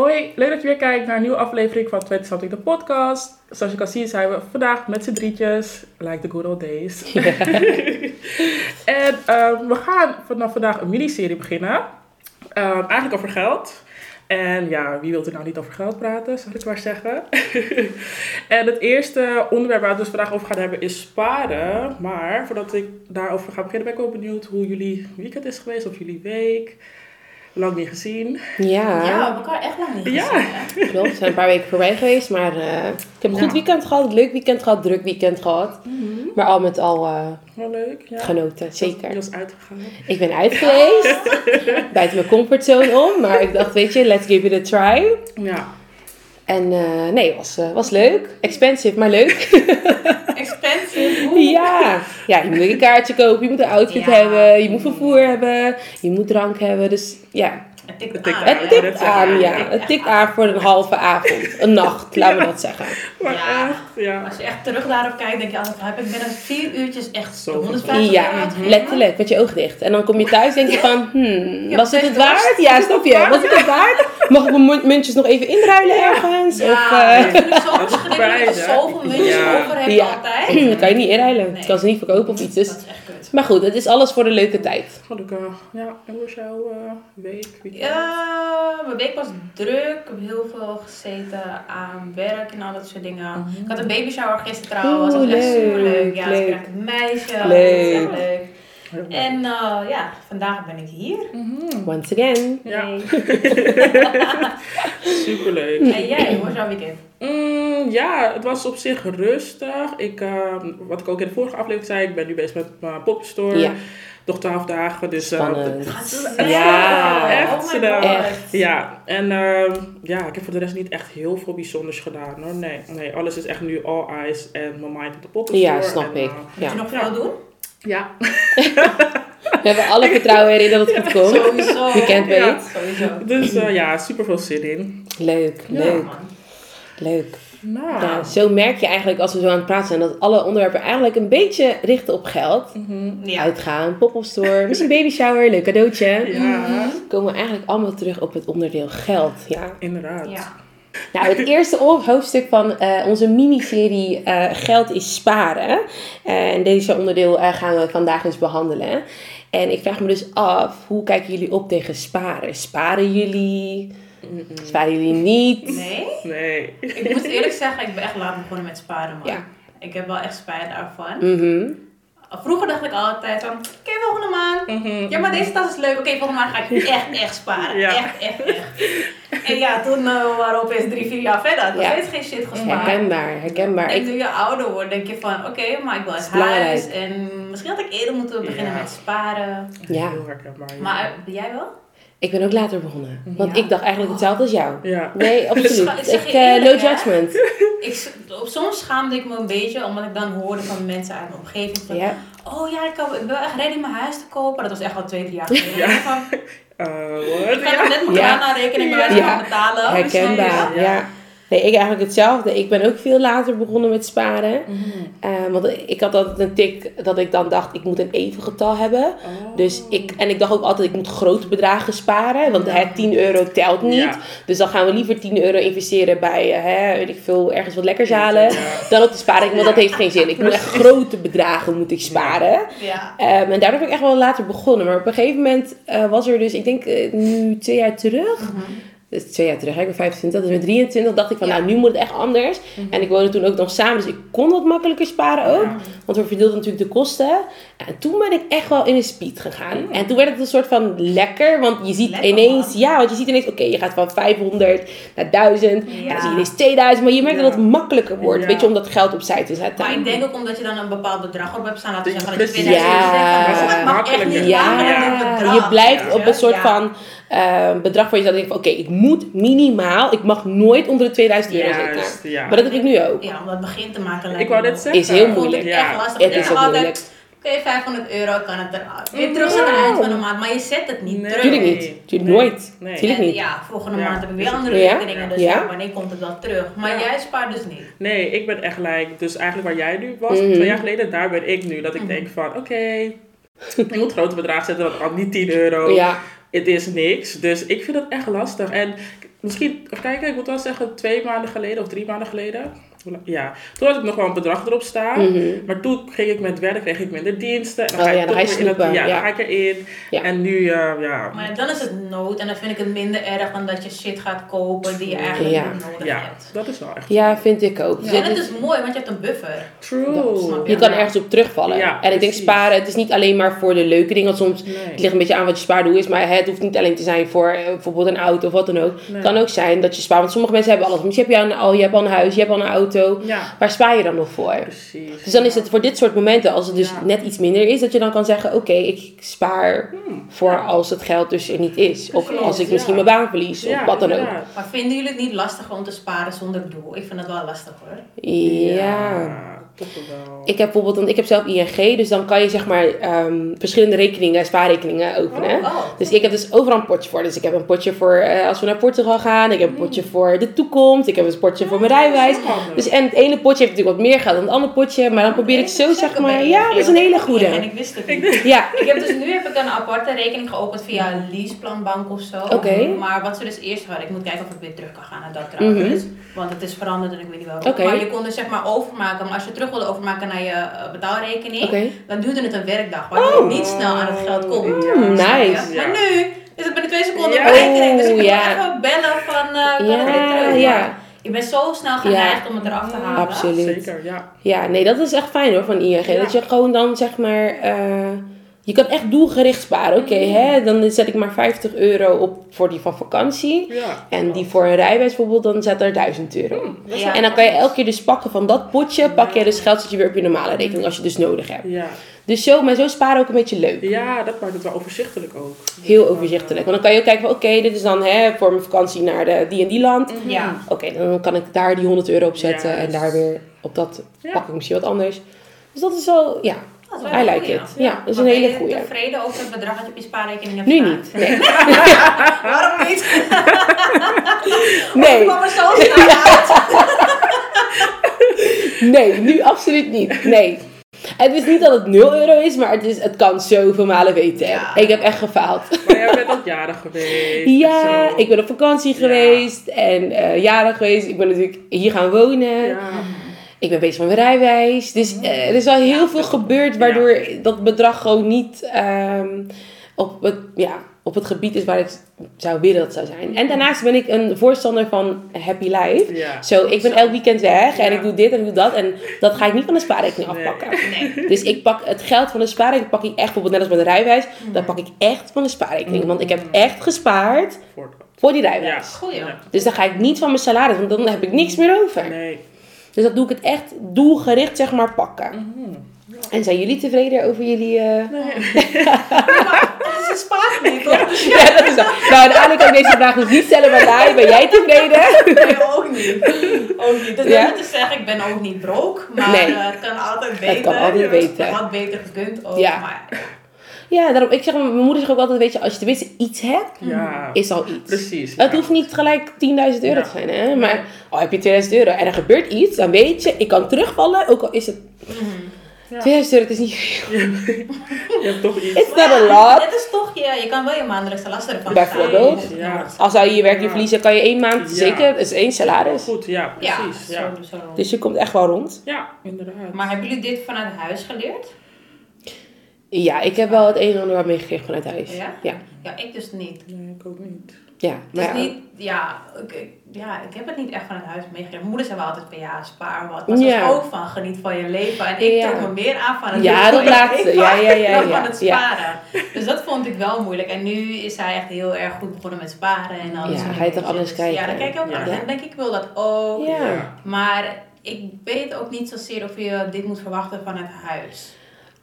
Hoi, leuk dat je weer kijkt naar een nieuwe aflevering van 20 Something de podcast. Zoals je kan zien zijn we vandaag met z'n drietjes, like the good old days. en ehm, we gaan vanaf vandaag een miniserie beginnen, Ehm, eigenlijk over geld. En ja, wie wil er nou niet over geld praten, zal ik maar zeggen. en het eerste onderwerp waar we het dus vandaag over gaan hebben is sparen. Maar voordat ik daarover ga beginnen, ben ik wel benieuwd hoe jullie weekend is geweest, of jullie week. Lang niet gezien. Ja, Ja, we hebben elkaar echt lang niet Ja. gezien. hè? klopt. We zijn een paar weken voorbij geweest, maar eh, ik heb een Ja. goed weekend gehad, een leuk weekend gehad, druk weekend gehad. Maar al met al eh, Wel leuk, ja. genoten, Je zeker. was uitgegaan. Ik ben uit geweest, buiten mijn comfortzone om, maar ik dacht, weet je, let's give it a try. Ja. En eh, nee, het was, eh, was leuk. Expensive, maar leuk. Expensive. Ja. ja, je moet een kaartje kopen, je moet een outfit Ja. hebben, je moet vervoer hebben, je moet drank hebben. Dus ja, Het tikt Het tikt aan. aan. het Ja, tikt dat zeg aan, ik. ja. tikt Het tikt aan. voor een halve avond, een nacht, laten we dat zeggen. Maar Ja. echt, ja. Als je echt terug daarop kijkt, denk je altijd, heb ik binnen vier uurtjes echt Zo de 150 Ja, uitgegeven? letterlijk, met je oog dicht. En dan kom je thuis denk je van, hmm, Ja, was het het waard? Ja, snap je? Was het het waard? Mag ik mijn mu- muntjes nog even inruilen ergens? Ja, Of, eh, ik vind zo verschrikkelijk hè? zoveel muntjes Ja. over hebt Ja. altijd. dat kan je niet inruilen. Nee. Je kan ze niet verkopen of iets. Dus. Maar goed, het is alles voor de leuke tijd. Gelukkig. Ja, en hoe is jouw eh, week? weekend? Ja, mijn week was druk. Ik heb heel veel gezeten aan werk en al dat soort dingen. Mhm. Ik had een baby shower gisteren trouwens. Dat was echt leuk, super leuk. Ja, ik leuk. kreeg een meisje. Leuk. Dat is echt leuk. Heel leuk. En eh, ja, vandaag ben ik hier. Mhm. Once again. Ja. Hey. Superleuk. En jij, hoe was jouw weekend? Mm, ja, het was op zich rustig. Ik, ehm, wat ik ook in de vorige aflevering zei, ik ben nu bezig met mijn popstore. Ja. Nog twaalf dagen, dus... eh. Gaat snel. Ja, echt oh my. Echt. Ja, en ehm, ja, ik heb voor de rest niet echt heel veel bijzonders gedaan hoor. Nee, nee alles is echt nu all eyes en mijn mind op de poppenstore. Ja, snap en, ik. eh, Moet Ja. je nog veel doen? ja, We hebben alle vertrouwen erin dat het goed komt. Sowieso. Je kent Ja. weet. Sowieso. dus eh, ja, super veel zin in. Leuk, Ja. leuk, Man. Leuk. Nou, Ja, zo merk je eigenlijk als we zo aan het praten zijn dat alle onderwerpen eigenlijk een beetje richten op geld. mhm. Ja. Uitgaan, pop-up store, misschien baby shower, leuk cadeautje. ja, Komen we eigenlijk allemaal terug op het onderdeel geld. Ja. inderdaad. Ja. Nou, het eerste hoofdstuk van eh, onze miniserie eh, Geld is sparen. Eh, en deze onderdeel gaan we vandaag eens behandelen. En ik vraag me dus af, hoe kijken jullie op tegen sparen? Sparen jullie? Mm-mm. Sparen jullie niet? Nee? Nee. Ik moet eerlijk zeggen, ik ben echt laat begonnen met sparen, man. Ja. Ik heb wel echt spijt daarvan. Mhm. Vroeger dacht ik altijd van, oké, volgende maand. Mhm. Ja, maar deze tas is leuk. Oké, volgende maand ga ik echt, echt sparen. Ja. Echt, echt, echt. En ja, toen uh, waren we opeens drie, vier jaar verder. Nog Ja. steeds geen shit gespaard. Herkenbaar, herkenbaar. En Ik, toen je ouder wordt, denk je van, oké, maar ik wil is uit belangrijk. huis. En misschien had ik eerder moeten beginnen Ja. met sparen. Ja. Heel herkenbaar. ja. Maar ben jij wel? Ik ben ook later begonnen. Want Ja. ik dacht eigenlijk hetzelfde als jou. Ja. Nee, absoluut. Ik eh, no judgment. Ik, op soms schaamde ik me een beetje, omdat ik dan hoorde van mensen uit mijn omgeving van, Ja. oh ja, ik, kan, ik ben wel echt ready om mijn huis te kopen. Dat was echt al twee, drie jaar geleden. Ja. Ik van, Eh, what? ik ga nog net mijn Ja. Ja. wijze van betalen. Herkenbaar, Dus, ja. Nee, ik eigenlijk hetzelfde. Ik ben ook veel later begonnen met sparen. Mhm. Eh, want ik had altijd een tik dat ik dan dacht, ik moet een even getal hebben. Oh. Dus ik, en ik dacht ook altijd, ik moet grote bedragen sparen. Want Ja. hè, 10 euro telt niet. Ja. Dus dan gaan we liever 10 euro investeren bij, eh, hè, weet ik veel, ergens wat lekkers halen. Ja. Dan op de sparing, want dat heeft geen zin. Ik moet echt grote bedragen moet ik sparen. Ja. Ehm, en daardoor ben ik echt wel later begonnen. Maar op een gegeven moment eh, was er dus, ik denk eh, nu twee jaar terug. Dus twee jaar terug, hè, ik ben 25, dus met 23 dacht ik van Ja. nou, nu moet het echt anders. En ik woonde toen ook nog samen, dus ik kon wat makkelijker sparen ook. Want we verdeelden natuurlijk de kosten. En toen ben ik echt wel in een speed gegaan. En toen werd het een soort van lekker, want je ziet Lekker, ineens, man. ja, want je ziet ineens, oké, je gaat van 500 naar 1000. Ja. En dan zie je ineens 2000, maar je merkt Ja. dat het makkelijker wordt, Ja. weet je, om dat geld opzij te zetten. Maar ik denk ook omdat je dan een bepaald bedrag op hebt staan, laten we zeggen dat je Precies. 2000 Ja. zegt van, het mag echt niet Ja, je blijft op een soort Ja. van eh, bedrag waar je dan denkt van oké, ik moet minimaal, ik mag nooit onder de 2000 euro zitten. Ja. Maar dat heb ik nu ook. Ja, om dat begin te maken lijkt Ik wou zeggen. Is heel moeilijk. ik Ja. echt lastig. Het Ik is ook altijd, moeilijk. Oké, 500 euro kan het eruit. Weer terug aan het eind van de maand, maar je zet het niet Nee. terug. Tuurlijk niet. Tuurlijk Nee. nooit. Nee. Tuurlijk niet. ja, volgende Ja. maand heb ik weer andere Ja. rekeningen, dus Ja. wanneer komt het wel terug? Maar Ja. jij spaart dus niet. Nee, ik ben echt gelijk. Dus eigenlijk waar jij nu was, Mhm. twee jaar geleden, daar ben ik nu. Dat ik Mhm. denk van, oké, ik moet grote bedragen zetten, want al niet 10 euro. Ja, Het is niks. Dus ik vind het echt lastig. En misschien, kijken, ik moet wel zeggen twee maanden geleden of drie maanden geleden. Ja, toen had ik nog wel een bedrag erop staan. Mhm. Maar toen ging ik met werk, kreeg ik minder diensten. En dan Oh ga je ja, dan toch weer in Ja, ja. dan ga ik erin. Ja. En nu, eh, ja. Maar dan is het nood en dan vind ik het minder erg dan dat je shit gaat kopen die je eigenlijk Ja. niet nodig Ja, hebt. dat is wel echt. Ja, vind ik ook. Dus En het is- is mooi, want je hebt een buffer. True. Je kan Ja. ergens op terugvallen. Ja, en ik denk sparen, het is niet alleen maar voor de leuke dingen. Want soms Nee. het ligt een beetje aan wat je spaardoel is. Maar het hoeft niet alleen te zijn voor eh, bijvoorbeeld een auto of wat dan ook. Nee. Het kan ook zijn dat je spaart. Want sommige mensen hebben alles. Je hebt, je, al, je hebt al een huis, je hebt al een auto. Ja, Waar spaar je dan nog voor? precies. Dus dan is het voor dit soort momenten, als het dus Ja. net iets minder is, dat je dan kan zeggen: Oké, ik spaar Hmm, voor ja. als het geld dus er niet is. Of als ik misschien mijn baan verlies, of wat dan ook. Maar vinden jullie het niet lastig om te sparen zonder doel? Ik vind het wel lastig hoor. Ja. Ik heb bijvoorbeeld, want ik heb zelf ING, dus dan kan je zeg maar ehm, verschillende rekeningen, spaarrekeningen openen. Oh, oh. Dus ik heb dus overal een potje voor. Dus ik heb een potje voor eh, als we naar Portugal gaan. Ik heb een potje voor de toekomst. Ik heb een potje voor mijn rijbewijs. handig. Dus en het ene potje heeft natuurlijk wat meer geld dan het andere potje. Maar dan probeer ik zo zeg maar, ja, dat is een hele En goede. ik wist het niet. Ja, Ik heb dus nu heb ik een aparte rekening geopend via een leaseplanbank of zo. Oké. Maar wat ze dus eerst hadden, ik moet kijken of ik weer terug kan gaan naar dat trouwens. Want het is veranderd en ik weet niet waarom. Mhm. Oké. Maar je kon dus zeg maar overmaken, maar als je terug wilde overmaken naar je eh, betaalrekening, oké. dan duurde het een werkdag. Waardoor je niet snel aan het geld komt. Mm, nice. Maar nu is het binnen twee seconden Ja. op mijn rekening. Dus ik Oh, moet ja. even bellen van, eh kan ik Ja, terug? ja. Je bent zo snel geneigd om het eraf te halen. Absoluut. Zeker, ja. Ja, nee, dat is echt fijn hoor van ING. Ja. Dat je gewoon dan zeg maar. eh, je kan echt doelgericht sparen. Oké, hè, dan zet ik maar 50 euro op voor die van vakantie. ja. En die voor een rijbewijs bijvoorbeeld, dan zet er 1000 euro. Ja. En dan kan je elke keer dus pakken van dat potje, pak je dus geld zet je weer op je normale rekening als je dus nodig hebt. Ja. Dus zo, maar zo sparen ook een beetje leuk. ja, dat maakt het wel overzichtelijk ook. Heel overzichtelijk. Want dan kan je ook kijken van oké, dit is dan hè, voor mijn vakantie naar de, die en die land. Ja. Oké, dan kan ik daar die 100 euro op zetten en daar weer op dat Ja. pak ik misschien wat anders. Dus dat is wel, ja, Dat is wel I een like goeie. it. Ja, dat is een hele Ben goeie. je tevreden over het bedrag dat je op je spaarrekening hebt Nu niet. Nee. Waarom niet? Nee. Ik kwam er zo snel uit. Nee, nu absoluut niet. Nee. Het is niet dat het 0 euro is, maar het, is, het kan zoveel malen weten. Ja. Ik heb echt gefaald. Maar jij bent ook jarig geweest. Ja, ik ben op vakantie Ja. geweest en eh jarig geweest. Ik ben natuurlijk hier gaan wonen. Ja. Ik ben bezig met mijn rijbewijs. Dus eh, er is al heel veel gebeurd waardoor dat bedrag gewoon niet ehm, op, het, ja, op het gebied is waar ik zou willen dat het zou zijn. En daarnaast ben ik een voorstander van Happy Life. Ja. Zo, ik ben elk weekend weg en ik doe dit en ik doe dat. En dat ga ik niet van de spaarrekening Nee. afpakken. Nee. Dus ik pak het geld van de spaarrekening, pak ik echt, bijvoorbeeld net als met de rijbewijs, dat pak ik echt van de spaarrekening. Want ik heb echt gespaard Voor- die Ja. Goeie. Ja. Dus dan ga ik niet van mijn salaris, want dan heb ik niks meer over. Nee. Dus dat doe ik het echt doelgericht, zeg maar, pakken. Mhm. En zijn jullie tevreden over jullie... eh, Ze spaart niet hoor. ja, dat is. Nou, uiteindelijk kan ik deze vraag dus niet stellen, maar Lai, ben jij tevreden? Nee, ook niet. Ook niet. Dat is Ja? niet te zeggen, ik ben ook niet broke. Maar Nee. eh, het kan altijd beter. Het kan altijd beter. Het had beter gekund ook. Ja. Maar Ja, daarom, ik zeg, mijn moeder zegt ook altijd, weet je, als je tenminste iets hebt, Ja. is al iets. Precies. Het ja. hoeft niet gelijk 10.000 euro Ja. te zijn, hè. Maar al heb je 2000 euro en er gebeurt iets, dan weet je, ik kan terugvallen, ook al is het... Mhm. 2000 euro, het is niet veel. Je hebt toch iets. It's not a ja, lot. Dit is toch je, je kan wel je maandelijkse lasten ervan Bijvoorbeeld. Ja. Als zou je je werk niet Ja. verliezen, kan je één maand Ja. zeker, het is één salaris. Goed, ja, Ja, precies. Ja, zo, zo. Dus je komt echt wel rond. ja inderdaad. Maar hebben jullie dit vanuit huis geleerd? Ja, ik heb wel het een en ander wat meegekregen vanuit huis. Ja? Ja. Ja, ik dus niet. Nee, ik ook niet. Ja, Dus maar ja. niet, ja, ik, ik- ja, ik heb het niet echt vanuit huis meegekregen. Mijn moeder zei wel altijd van ja, spaar wat. Maar ze was Ja. ook van geniet van je leven. En ik Ja. trok me meer aan van het Ja, leven dat van je laatste. leven Ja, ja, ja, ja. van het Ja. sparen. Dus dat vond ik wel moeilijk. En nu is hij echt heel erg goed begonnen met sparen en alles. Ja, hij een toch anders Dus Ja, kijken. dan kijk ik ook Ja. aan. En dan denk ik, ik wil dat ook. Ja. Maar ik weet ook niet zozeer of je dit moet verwachten vanuit huis.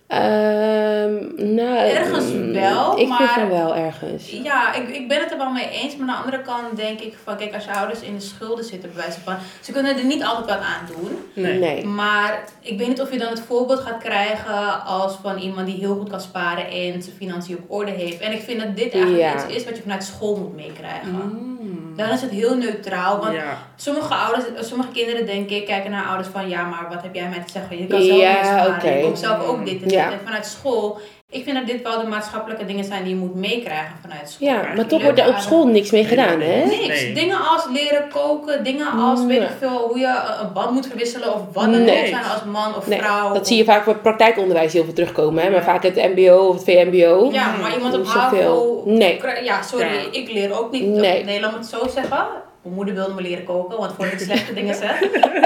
Ehm, nou, Ergens mm, wel, Ik vind maar- van wel ergens. Ja, ik, ik ben het er wel mee eens. Maar aan de andere kant denk ik van, kijk, als je ouders in de schulden zitten, bij wijze van, ze kunnen er niet altijd wat aan doen. Nee. Nee. Maar ik weet niet of je dan het voorbeeld gaat krijgen als van iemand die heel goed kan sparen en zijn financiën op orde heeft. En ik vind dat dit eigenlijk Ja. iets is wat je vanuit school moet meekrijgen. Mm. Dan is het heel neutraal. Want Ja. sommige ouders, sommige kinderen denk ik, kijken naar ouders van ja, maar wat heb jij mij te zeggen? Je kan zelf Ja, niet sparen. Je komt zelf ook dit en dit. Ja. En vanuit school Ik vind dat dit wel de maatschappelijke dingen zijn die je moet meekrijgen vanuit school. Ja, maar toch wordt er op school niks mee gedaan, hè? Niks. Nee. Dingen als leren koken, dingen als weet ik veel hoe je een band moet verwisselen of wat dan Nee. ook zijn als man of Nee, vrouw. dat zie je vaak bij praktijkonderwijs heel veel terugkomen, hè? maar vaak het MBO of het VMBO. Ja, maar iemand op HAVO... Nee. Ja, sorry, Ja. ik leer ook niet. Nee. Laat me het zo zeggen. Mijn moeder wilde me leren koken, want voor ik slechte dingen zeg.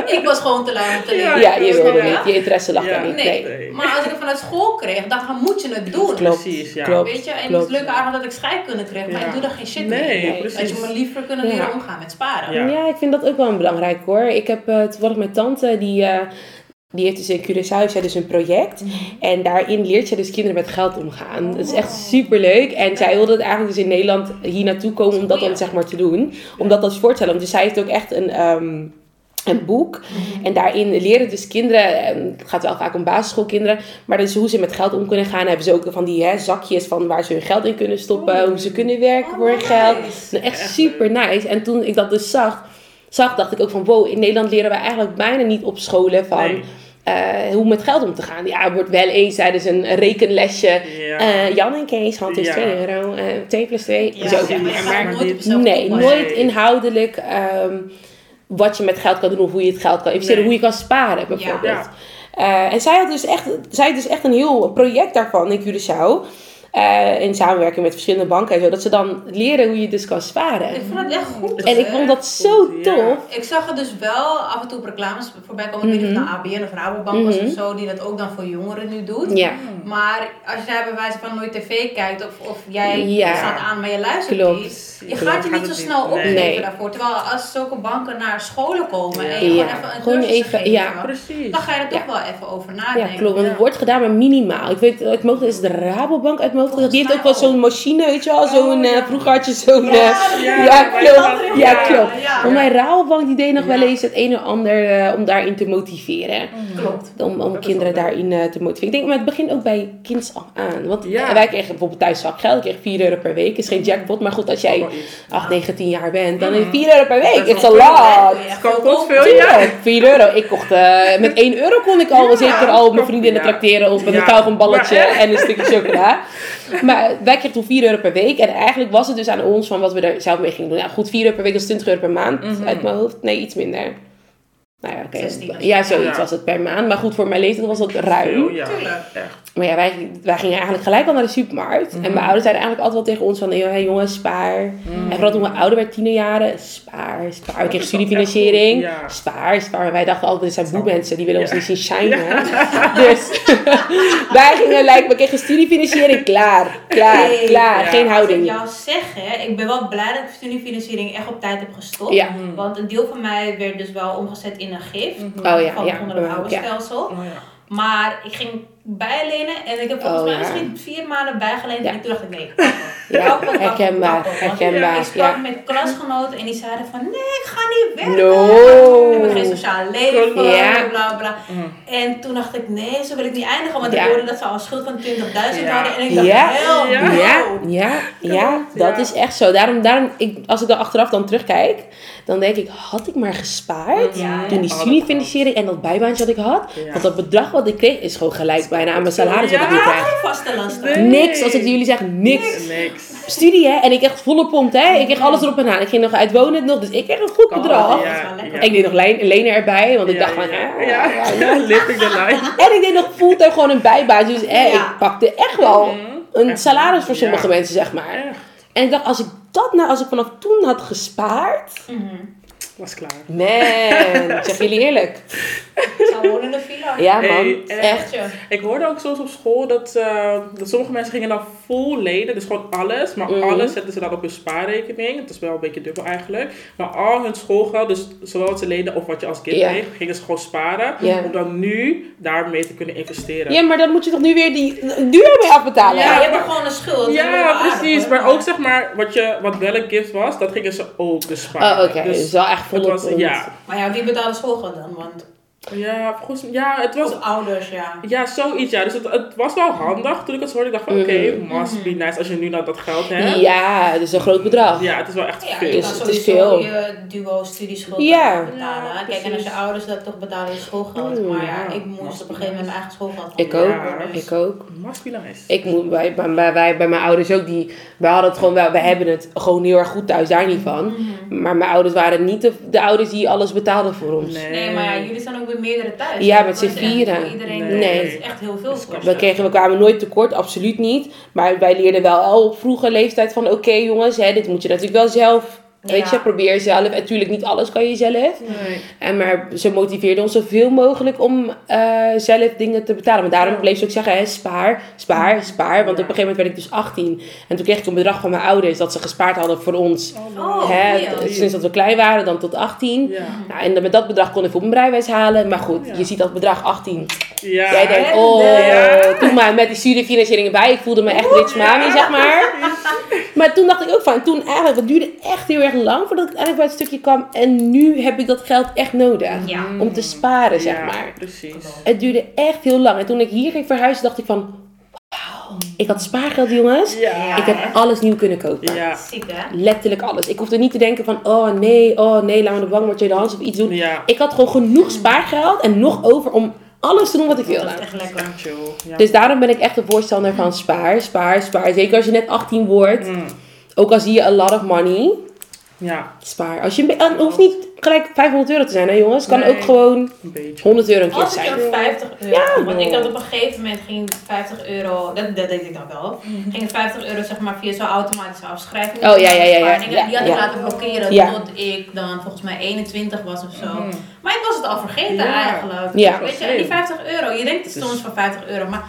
Ik was gewoon te lui om te leren. Ja, je wilde niet. Je interesse lag Ja. daar niet. Nee. Nee. maar als ik het vanuit school kreeg, dacht ik, dan moet je het doen. Klopt. Precies, ja. Klopt. Weet je, en Klopt. het leuke aan dat ik scheikunde kreeg, maar Ja. ik doe daar geen shit Nee, mee. Nee. precies. Dat je me liever kunnen Ja. leren omgaan met sparen. Ja. Ja. ik vind dat ook wel een belangrijk hoor. Ik heb eh, toevallig mijn tante, die, eh, die heeft dus in Curaçao zij dus een project. En daarin leert zij dus kinderen met geld omgaan. Dat is echt super leuk. En zij wilde het eigenlijk dus in Nederland hier naartoe komen om dat dan zeg maar te doen. Om dat als voor te stellen. Dus zij heeft ook echt een... ehm, een boek. En daarin leren dus kinderen, en het gaat wel vaak om basisschoolkinderen, maar dus hoe ze met geld om kunnen gaan. Hebben ze ook van die hè, zakjes van waar ze hun geld in kunnen stoppen, hoe ze kunnen werken voor hun geld. Nou, echt super nice. En toen ik dat dus zag, zag, dacht ik ook van wow, in Nederland leren we eigenlijk bijna niet op scholen van Nee. eh, hoe met geld om te gaan. Ja, er wordt wel eens tijdens een rekenlesje. Ja. eh, Jan en Kees, hand is Ja. 2 euro, eh 2 plus 2. Ja, zo. zeg maar je gaat maar nooit Nee, nooit inhoudelijk ehm, wat je met geld kan doen of hoe je het geld kan investeren, Nee. hoe je kan sparen bijvoorbeeld. Ja. Eh, en zij had dus echt, zij had dus echt een heel project daarvan in Curaçao. Eh, in samenwerking met verschillende banken en zo. Dat ze dan leren hoe je dus kan sparen. Ik vind het echt goed. En ik vond dat zo Goed, ja. tof. Ik zag er dus wel af en toe op reclames voorbij komen. Ik weet niet of het nou ABN of Rabobank was Mhm. of zo, die dat ook dan voor jongeren nu doet. Ja, Maar als jij bij wijze van nooit tv kijkt of, of jij Ja. staat aan, maar je luistert Klopt. niet. Je Klopt. gaat je niet zo het snel opgeven Nee. daarvoor. Terwijl als zulke banken naar scholen komen en je Ja. gewoon even een Gewoon cursus even- geven, ja. Precies. dan ga je er toch Ja. wel even over ja nadenken. klopt. Want het wordt gedaan maar minimaal. Ik weet, mijn hoofd is de Rabobank uit mijn Die heeft ook wel zo'n machine, weet je wel. Zo'n, ja. eh, vroeger had je zo'n... Ja, eh, klopt. dat- Ja, klopt. Maar mijn Rabobank die deed nog wel eens het een en ander eh, om daarin te motiveren. Klopt. Om, kinderen daarin eh, te motiveren. Ik denk, maar het begint ook bij kinds aan. Want Ja. eh, wij kregen bijvoorbeeld thuis zakgeld. Ik kreeg 4 euro per week. is geen jackpot. Maar goed, als jij Wel iets. 8, 9, 10 jaar bent, dan is 4 euro per week. It's a lot. Het kan best veel, ja. Tuurlijk, 4 euro. Ik kocht, eh, met 1 euro kon ik al zeker al mijn vriendinnen ja. tracteren. Of met een kauwgomballetje en een stukje chocola. Maar wij kregen toen 4 euro per week. En eigenlijk was het dus aan ons van wat we er zelf mee gingen doen. Ja, goed, 4 euro per week is 20 euro per maand Mhm. uit mijn hoofd. Nee, iets minder. Nou ja, oké. 16. Ja, zoiets Ja. was het per maand. Maar goed, voor mijn leeftijd was dat ruim. Veel, ja. Tuurlijk. Echt. Maar ja, wij, wij gingen eigenlijk gelijk al naar de supermarkt. En mijn ouders zeiden eigenlijk altijd wel tegen ons van... Hey, jongens, spaar. En vooral toen we ouder werden, tienerjaren. Spaar, spaar. We kregen is wel studiefinanciering. ja. Spaar, spaar. Maar wij dachten altijd, dit zijn Snap boe mensen. Die willen ons niet zien shinen. Dus wij gingen like, we kregen studiefinanciering. Klaar, klaar, klaar. Ja. Geen Als ik houding. jou zeg, hè, ik ben wel blij dat ik studiefinanciering echt op tijd heb gestopt. Ja. Want een deel van mij werd dus wel omgezet in een gift. Oh ja, van ja. onder het oude Ja. stelsel. Oh, ja. Maar ik ging bijlenen en ik heb volgens Oh, mij ja. misschien vier maanden bijgeleend. Ja. En toen dacht ik, nee. Ja, herkenbaar, Ik sprak ja. met klasgenoten en die zeiden van, nee, ik ga niet werken. No. We hebben geen sociaal leven, Ja. bla bla. Mm. En toen dacht ik, nee, zo wil ik niet eindigen. Want Ja. ik hoorde dat ze al een schuld van 20.000 Ja. hadden. En ik dacht, Ja. Ja. Ja, ja, dat ja. is echt zo. Daarom, daarom ik, als ik dan achteraf dan terugkijk, dan denk ik, had ik maar gespaard Ja. toen die studiefinanciering en dat bijbaantje wat ik had. Ja. Want dat bedrag wat ik kreeg is gewoon gelijk bijna aan mijn salaris wat ik nu Ja. krijg. Vaste lasten. Niks, als ik jullie zeg, niks. Niks. Studie hè, en ik echt volle pomp hè. Ik kreeg alles erop en aan. Ik ging nog uitwonen nog, dus ik kreeg een goed Oh, bedrag. Ik deed nog leen- lenen erbij, want ik Ja, dacht van, ja, ja, ja. living the life. En ik deed nog fulltime gewoon een bijbaantje. Dus Ja. ik pakte echt wel Mhm. een Echt. salaris voor sommige Ja. mensen, zeg maar. Echt. En ik dacht, als ik dat nou, als ik vanaf toen had gespaard. Mhm. Was klaar. Man, zeg jullie eerlijk. Ik zou wonen in de villa. Ja, man. Hey, echt. echt. Ik hoorde ook soms op school dat, eh, dat sommige mensen gingen dan full lenen, dus gewoon alles. Maar Mhm. alles zetten ze dan op hun spaarrekening. Het is wel een beetje dubbel eigenlijk. Maar al hun schoolgeld, dus zowel wat ze lenen of wat je als kind kreeg, gingen ze gewoon sparen. Om dan nu daarmee te kunnen investeren. Ja, maar dan moet je toch nu weer die duur mee afbetalen? Ja, Ja, je hebt gewoon een schuld. Dat is Ja, aardig, precies. hoor. Maar ook zeg maar, wat, je, wat wel een gift was, dat gingen ze ook dus sparen. Oh, oké. Dus, wel echt het volop. was, ja. Maar ja, wie betaalt de schoolgeld dan? Want Ja, volgens ja, het was... Of ouders, ja. Ja, zoiets, ja. Dus het, het was wel handig toen ik het hoorde. Ik dacht van, oké, Mhm. must be nice als je nu nou dat geld hebt. Ja, het is een groot bedrag. Ja, het is wel echt Ja, veel. Dus het is veel. je duo studieschuld Ja. betalen. Ja, Kijk, en als je ouders dat toch betalen je schoolgeld. Mm, maar ja, ik moest op een gegeven moment mijn eigen schoolgeld Ik ook. dus- Ik ook. Must be nice. Ik moet bij, bij, bij, bij, bij mijn ouders ook, die, wij hadden het gewoon wel, wij hebben het gewoon heel erg goed thuis, daar niet van. Mhm. Maar mijn ouders waren niet de, de ouders die alles betaalden voor ons. Nee. Nee, maar ja, jullie zijn ook weer meerdere thuis. Ja, Dat met z'n vieren. Voor iedereen Nee. nee. is echt heel veel kosten. We, kregen, we kwamen nooit tekort, absoluut niet. Maar wij leerden wel al op vroege leeftijd van, oké jongens, hè, dit moet je natuurlijk wel zelf, weet Ja. je, probeer zelf. En natuurlijk niet alles kan je zelf. Nee. En maar ze motiveerden ons zoveel mogelijk om eh, zelf dingen te betalen. Maar daarom bleef ze ook zeggen, hè, spaar, spaar, spaar. Want op een gegeven moment werd ik dus 18. En toen kreeg ik een bedrag van mijn ouders dat ze gespaard hadden voor ons. Oh, hè, ja. t- sinds dat we klein waren, dan tot 18. Ja. Nou, en met dat bedrag kon ik voor mijn rijwijs halen. Maar goed, Ja. je ziet dat bedrag 18. Ja. Jij denkt, En oh, toen maar met die studiefinanciering erbij. Ik voelde me echt rich mami, zeg maar. Maar toen dacht ik ook van, toen eigenlijk, het duurde echt heel erg lang voordat ik uiteindelijk bij het stukje kwam. En nu heb ik dat geld echt nodig. Ja. Om te sparen, zeg Ja, maar. precies. Het duurde echt heel lang. En toen ik hier ging verhuizen, dacht ik van, wauw, ik had spaargeld, jongens. Ja. Ik heb alles nieuw kunnen kopen. Ja. Ziek hè? Letterlijk alles. Ik hoefde niet te denken van, oh nee, oh nee, laat me de bank maar tweedehands of iets doen. Ja. Ik had gewoon genoeg spaargeld en nog over om alles te doen wat ik Dat wilde. is echt lekker. Ja. Dus daarom ben ik echt een voorstander van spaar, spaar, spaar. Zeker als je net 18 wordt. Mm. Ook al zie je a lot of money. Ja, Spaar. Als je, het hoeft niet gelijk 500 euro te zijn, hè jongens. Het kan Nee. ook gewoon een beetje. 100 euro een keer Als ik zijn. dan 50 euro, want ik had op een gegeven moment ging 50 euro, dat, dat deed ik dan wel, ging 50 euro zeg maar via zo'n automatische afschrijving. Oh, ja, ja, ja, ja. Ja, Die had ja. ik laten blokkeren Ja. tot ik dan volgens mij 21 was of zo. Mhm. Maar ik was het al vergeten Ja. eigenlijk. Ja. Weet je, en die 50 euro, je denkt het Dus- soms van 50 euro, maar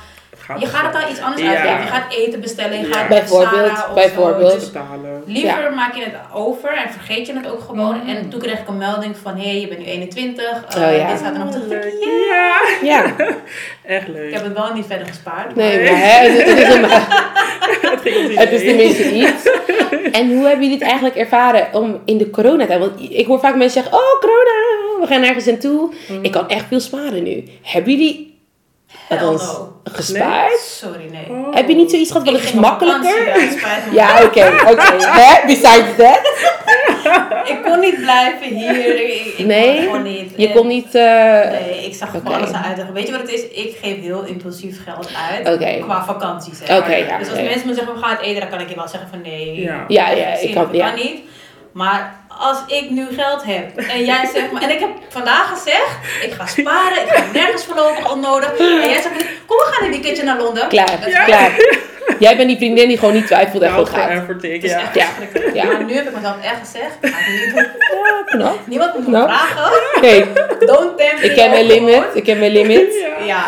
Gaat je gaat het al iets anders Ja. uitgeven. Je gaat eten bestellen, je Ja. gaat Bijvoorbeeld, bijvoorbeeld. Zo. Dus betalen. Liever maak je het over en vergeet je het ook gewoon. Mhm. En toen kreeg ik een melding van, hé, hey, je bent nu 21. eh, Oh, ja. Dit staat er nog te Leuk. Ja. Ja, echt Ik leuk. heb het wel niet verder gespaard. nee, Nee. maar hè, het, het is een, Het is tenminste iets. En hoe hebben jullie het eigenlijk ervaren om in de coronatijd? Want ik hoor vaak mensen zeggen, oh corona, we gaan nergens aan toe. Mhm. Ik kan echt veel sparen nu. Hebben jullie althans no. gespaard? Sorry, nee. Oh. Heb je niet zoiets gehad, het is vakantie, makkelijker? ja, oké, oké. Hè? Besides that? Ik kon niet blijven hier. Ik, ik Nee? kon niet. Je En- kon niet... eh, Nee, ik zag gewoon Oké. alles uit. Weet je wat het is? Ik geef heel impulsief geld uit. Qua vakanties. hè. Oké, ja, Dus als mensen me zeggen, we gaan het eten, dan kan ik je wel zeggen van nee. Ja. Ja, ja, ik kan... Ja. kan niet. Maar als ik nu geld heb en jij zegt maar, en ik heb vandaag gezegd, ik ga sparen, ik ga nergens voorlopig onnodig. En jij zegt, kom we gaan een weekendje naar Londen. Klaar, Dat is klaar. Jij bent die vriendin die gewoon niet twijfelt en Nou, gewoon gaat. is ja. Ja. Ja. Maar nu heb ik mezelf echt gezegd, ga ik niet doen. Ja, knap. Niemand moet me vragen. Oké, Don't tempt me. ik heb mijn limit. Ik heb mijn limit. Ja. Ja.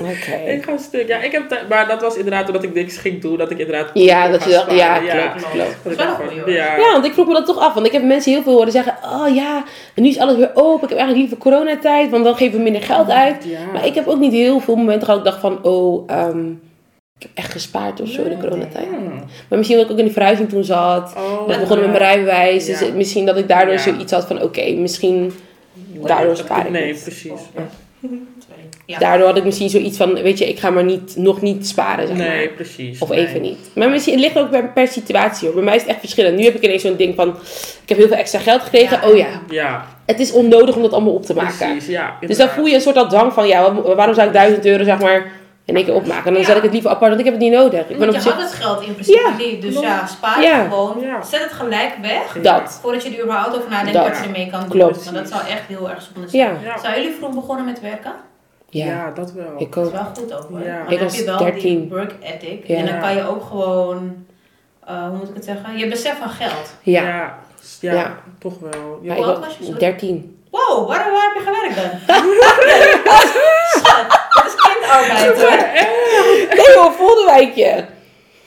Oké. Ik ga stuk. Ja, ik heb tijd- maar dat was inderdaad omdat ik niks ging doen, dat ik inderdaad. Ja, dat je dacht- ja, klopt, klopt. Dat ik Dat een van. Ja. Ja, want ik vroeg me dat toch af. Want ik heb mensen heel veel horen zeggen: Oh ja, en nu is alles weer open. Ik heb eigenlijk liever coronatijd, want dan geven we minder geld uit. Ja. Maar ik heb ook niet heel veel momenten gehad dat ik dacht van: Oh, ehm, ik heb echt gespaard of zo in de coronatijd. Maar misschien dat ik ook in de verhuizing toen zat. Oh, Dat begonnen met mijn rijbewijs. Dus Ja. misschien dat ik daardoor Ja. zoiets had van: Oké, misschien daardoor Dat- spaar ik Nee, niet. precies. Daardoor had ik misschien zoiets van: Weet je, ik ga maar niet, nog niet sparen, zeg maar. Nee, precies. Of nee. even niet. Maar misschien, het ligt ook per, per situatie hoor. Bij mij is het echt verschillend. Nu heb ik ineens zo'n ding van, ik heb heel veel extra geld gekregen. Ja. Oh ja, Ja, het is onnodig om dat allemaal op te maken. precies. Ja, Dus dan voel je een soort al dwang van, ja, wa- waarom zou ik duizend euro zeg maar in één keer opmaken? En dan Ja. zet ik het liever apart, want ik heb het niet nodig. Ik ben Want op je zich had het geld in principe Ja. niet. Dus Klopt. ja, spaar Ja. gewoon. Ja. Zet het gelijk weg. dat. Voordat je er überhaupt over nadenkt Dat. wat je ermee kan doen. Klopt. Want dat zou echt heel erg zonde zijn. Ja, Ja. Zijn jullie vroeg begonnen met werken? ja. Ja, dat wel. Ik Dat is ook. wel goed ook hoor. Ja. Dan Ik heb was je wel 13. die work ethic. Ja. En dan kan je ook gewoon, eh, hoe moet ik het zeggen? Je besef van geld. Ja, Ja, ja, Ja. toch wel. Ja. Hoe ik oud was was je? Sorry. 13. Wow, waar, waar heb je gewerkt dan? Dat hoor. Nee joh, Volderwijkje.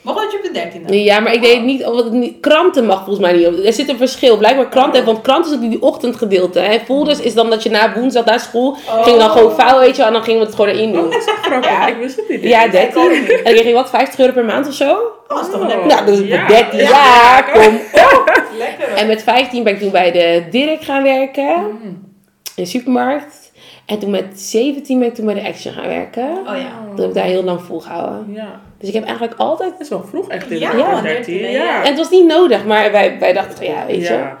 Maar wat je op de 13 dan? Ja, maar ik deed het niet, niet, kranten mag volgens mij niet. op. Er zit een verschil. Blijkbaar kranten, want kranten is ook die ochtendgedeelte. Hè. Folders is dan dat je na woensdag naar school, ging dan gewoon vouwen, weet je en dan gingen we het gewoon erin doen. Oh, dat is echt grappig. Ja. Ik wist het niet. Ja, Ik 13. ook niet. En je wat, 50 euro per maand of zo? Oh, is toch Oh. lekker? Nou, dus Ja. met 13 Ja. jaar, kom Lekker hoor. En met 15 ben ik toen bij de Dirk gaan werken. Mm. In de supermarkt. En toen met 17 ben ik toen bij de Action gaan werken. Oh ja. Toen heb ik daar heel lang volgehouden. Ja, Dus ik heb eigenlijk altijd... dat is wel vroeg echt in Ja, de man, 13. 13, Ja. En het was niet nodig, maar wij, wij dachten van ja, weet je, Ja.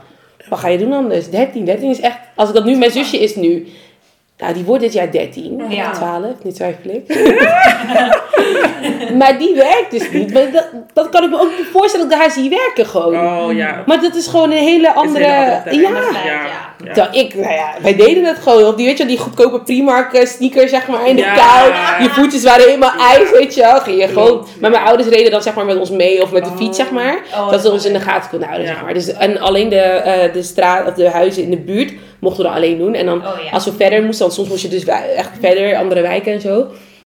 wat ga je doen anders? 13, 13 is echt... Als ik dat nu... Mijn zusje is nu... Nou, die wordt dit jaar 13. Ja. 12, nu twijfel ik. maar die werkt dus niet. Maar dat, dat kan ik me ook niet voorstellen dat ik haar zie werken gewoon. Oh ja. Maar dat is gewoon een hele andere... Is een hele andere ja. Ja. ik, nou ja, wij deden het gewoon. Op die, weet je die goedkope Primark eh, sneakers, zeg maar, in de Ja. kou. Je voetjes waren helemaal ijs, weet je wel. Ging je gewoon... Maar mijn ouders reden dan, zeg maar, met ons mee of met de fiets, zeg maar. Oh, dat ze dat ons in de gaten konden houden, Ja. zeg maar. Dus, en alleen de, eh, de straat, of de huizen in de buurt mochten we dan alleen doen. En dan, Oh ja. als we verder moesten, want soms moest je dus echt verder, andere wijken en zo.